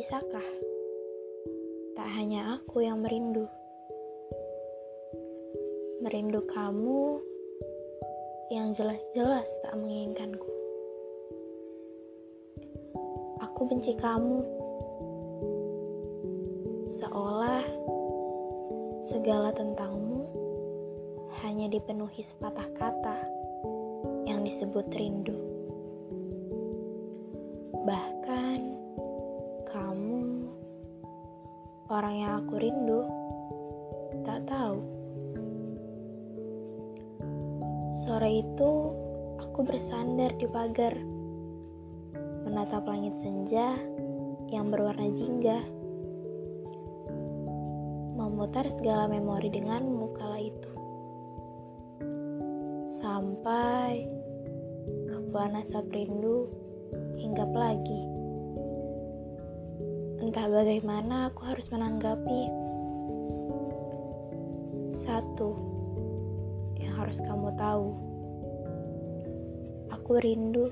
Apakah tak hanya aku yang merindu? Merindu kamu yang jelas-jelas tak menginginkanku. Aku benci kamu, seolah segala tentangmu hanya dipenuhi sepatah kata yang disebut rindu. Bahkan orang yang aku rindu, tak tahu. Sore itu, aku bersandar di pagar, menatap langit senja yang berwarna jingga, memutar segala memori denganmu kala itu. Sampai kepuan asap rindu hinggap lagi. Entah bagaimana aku harus menanggapi. Satu yang harus kamu tahu. Aku rindu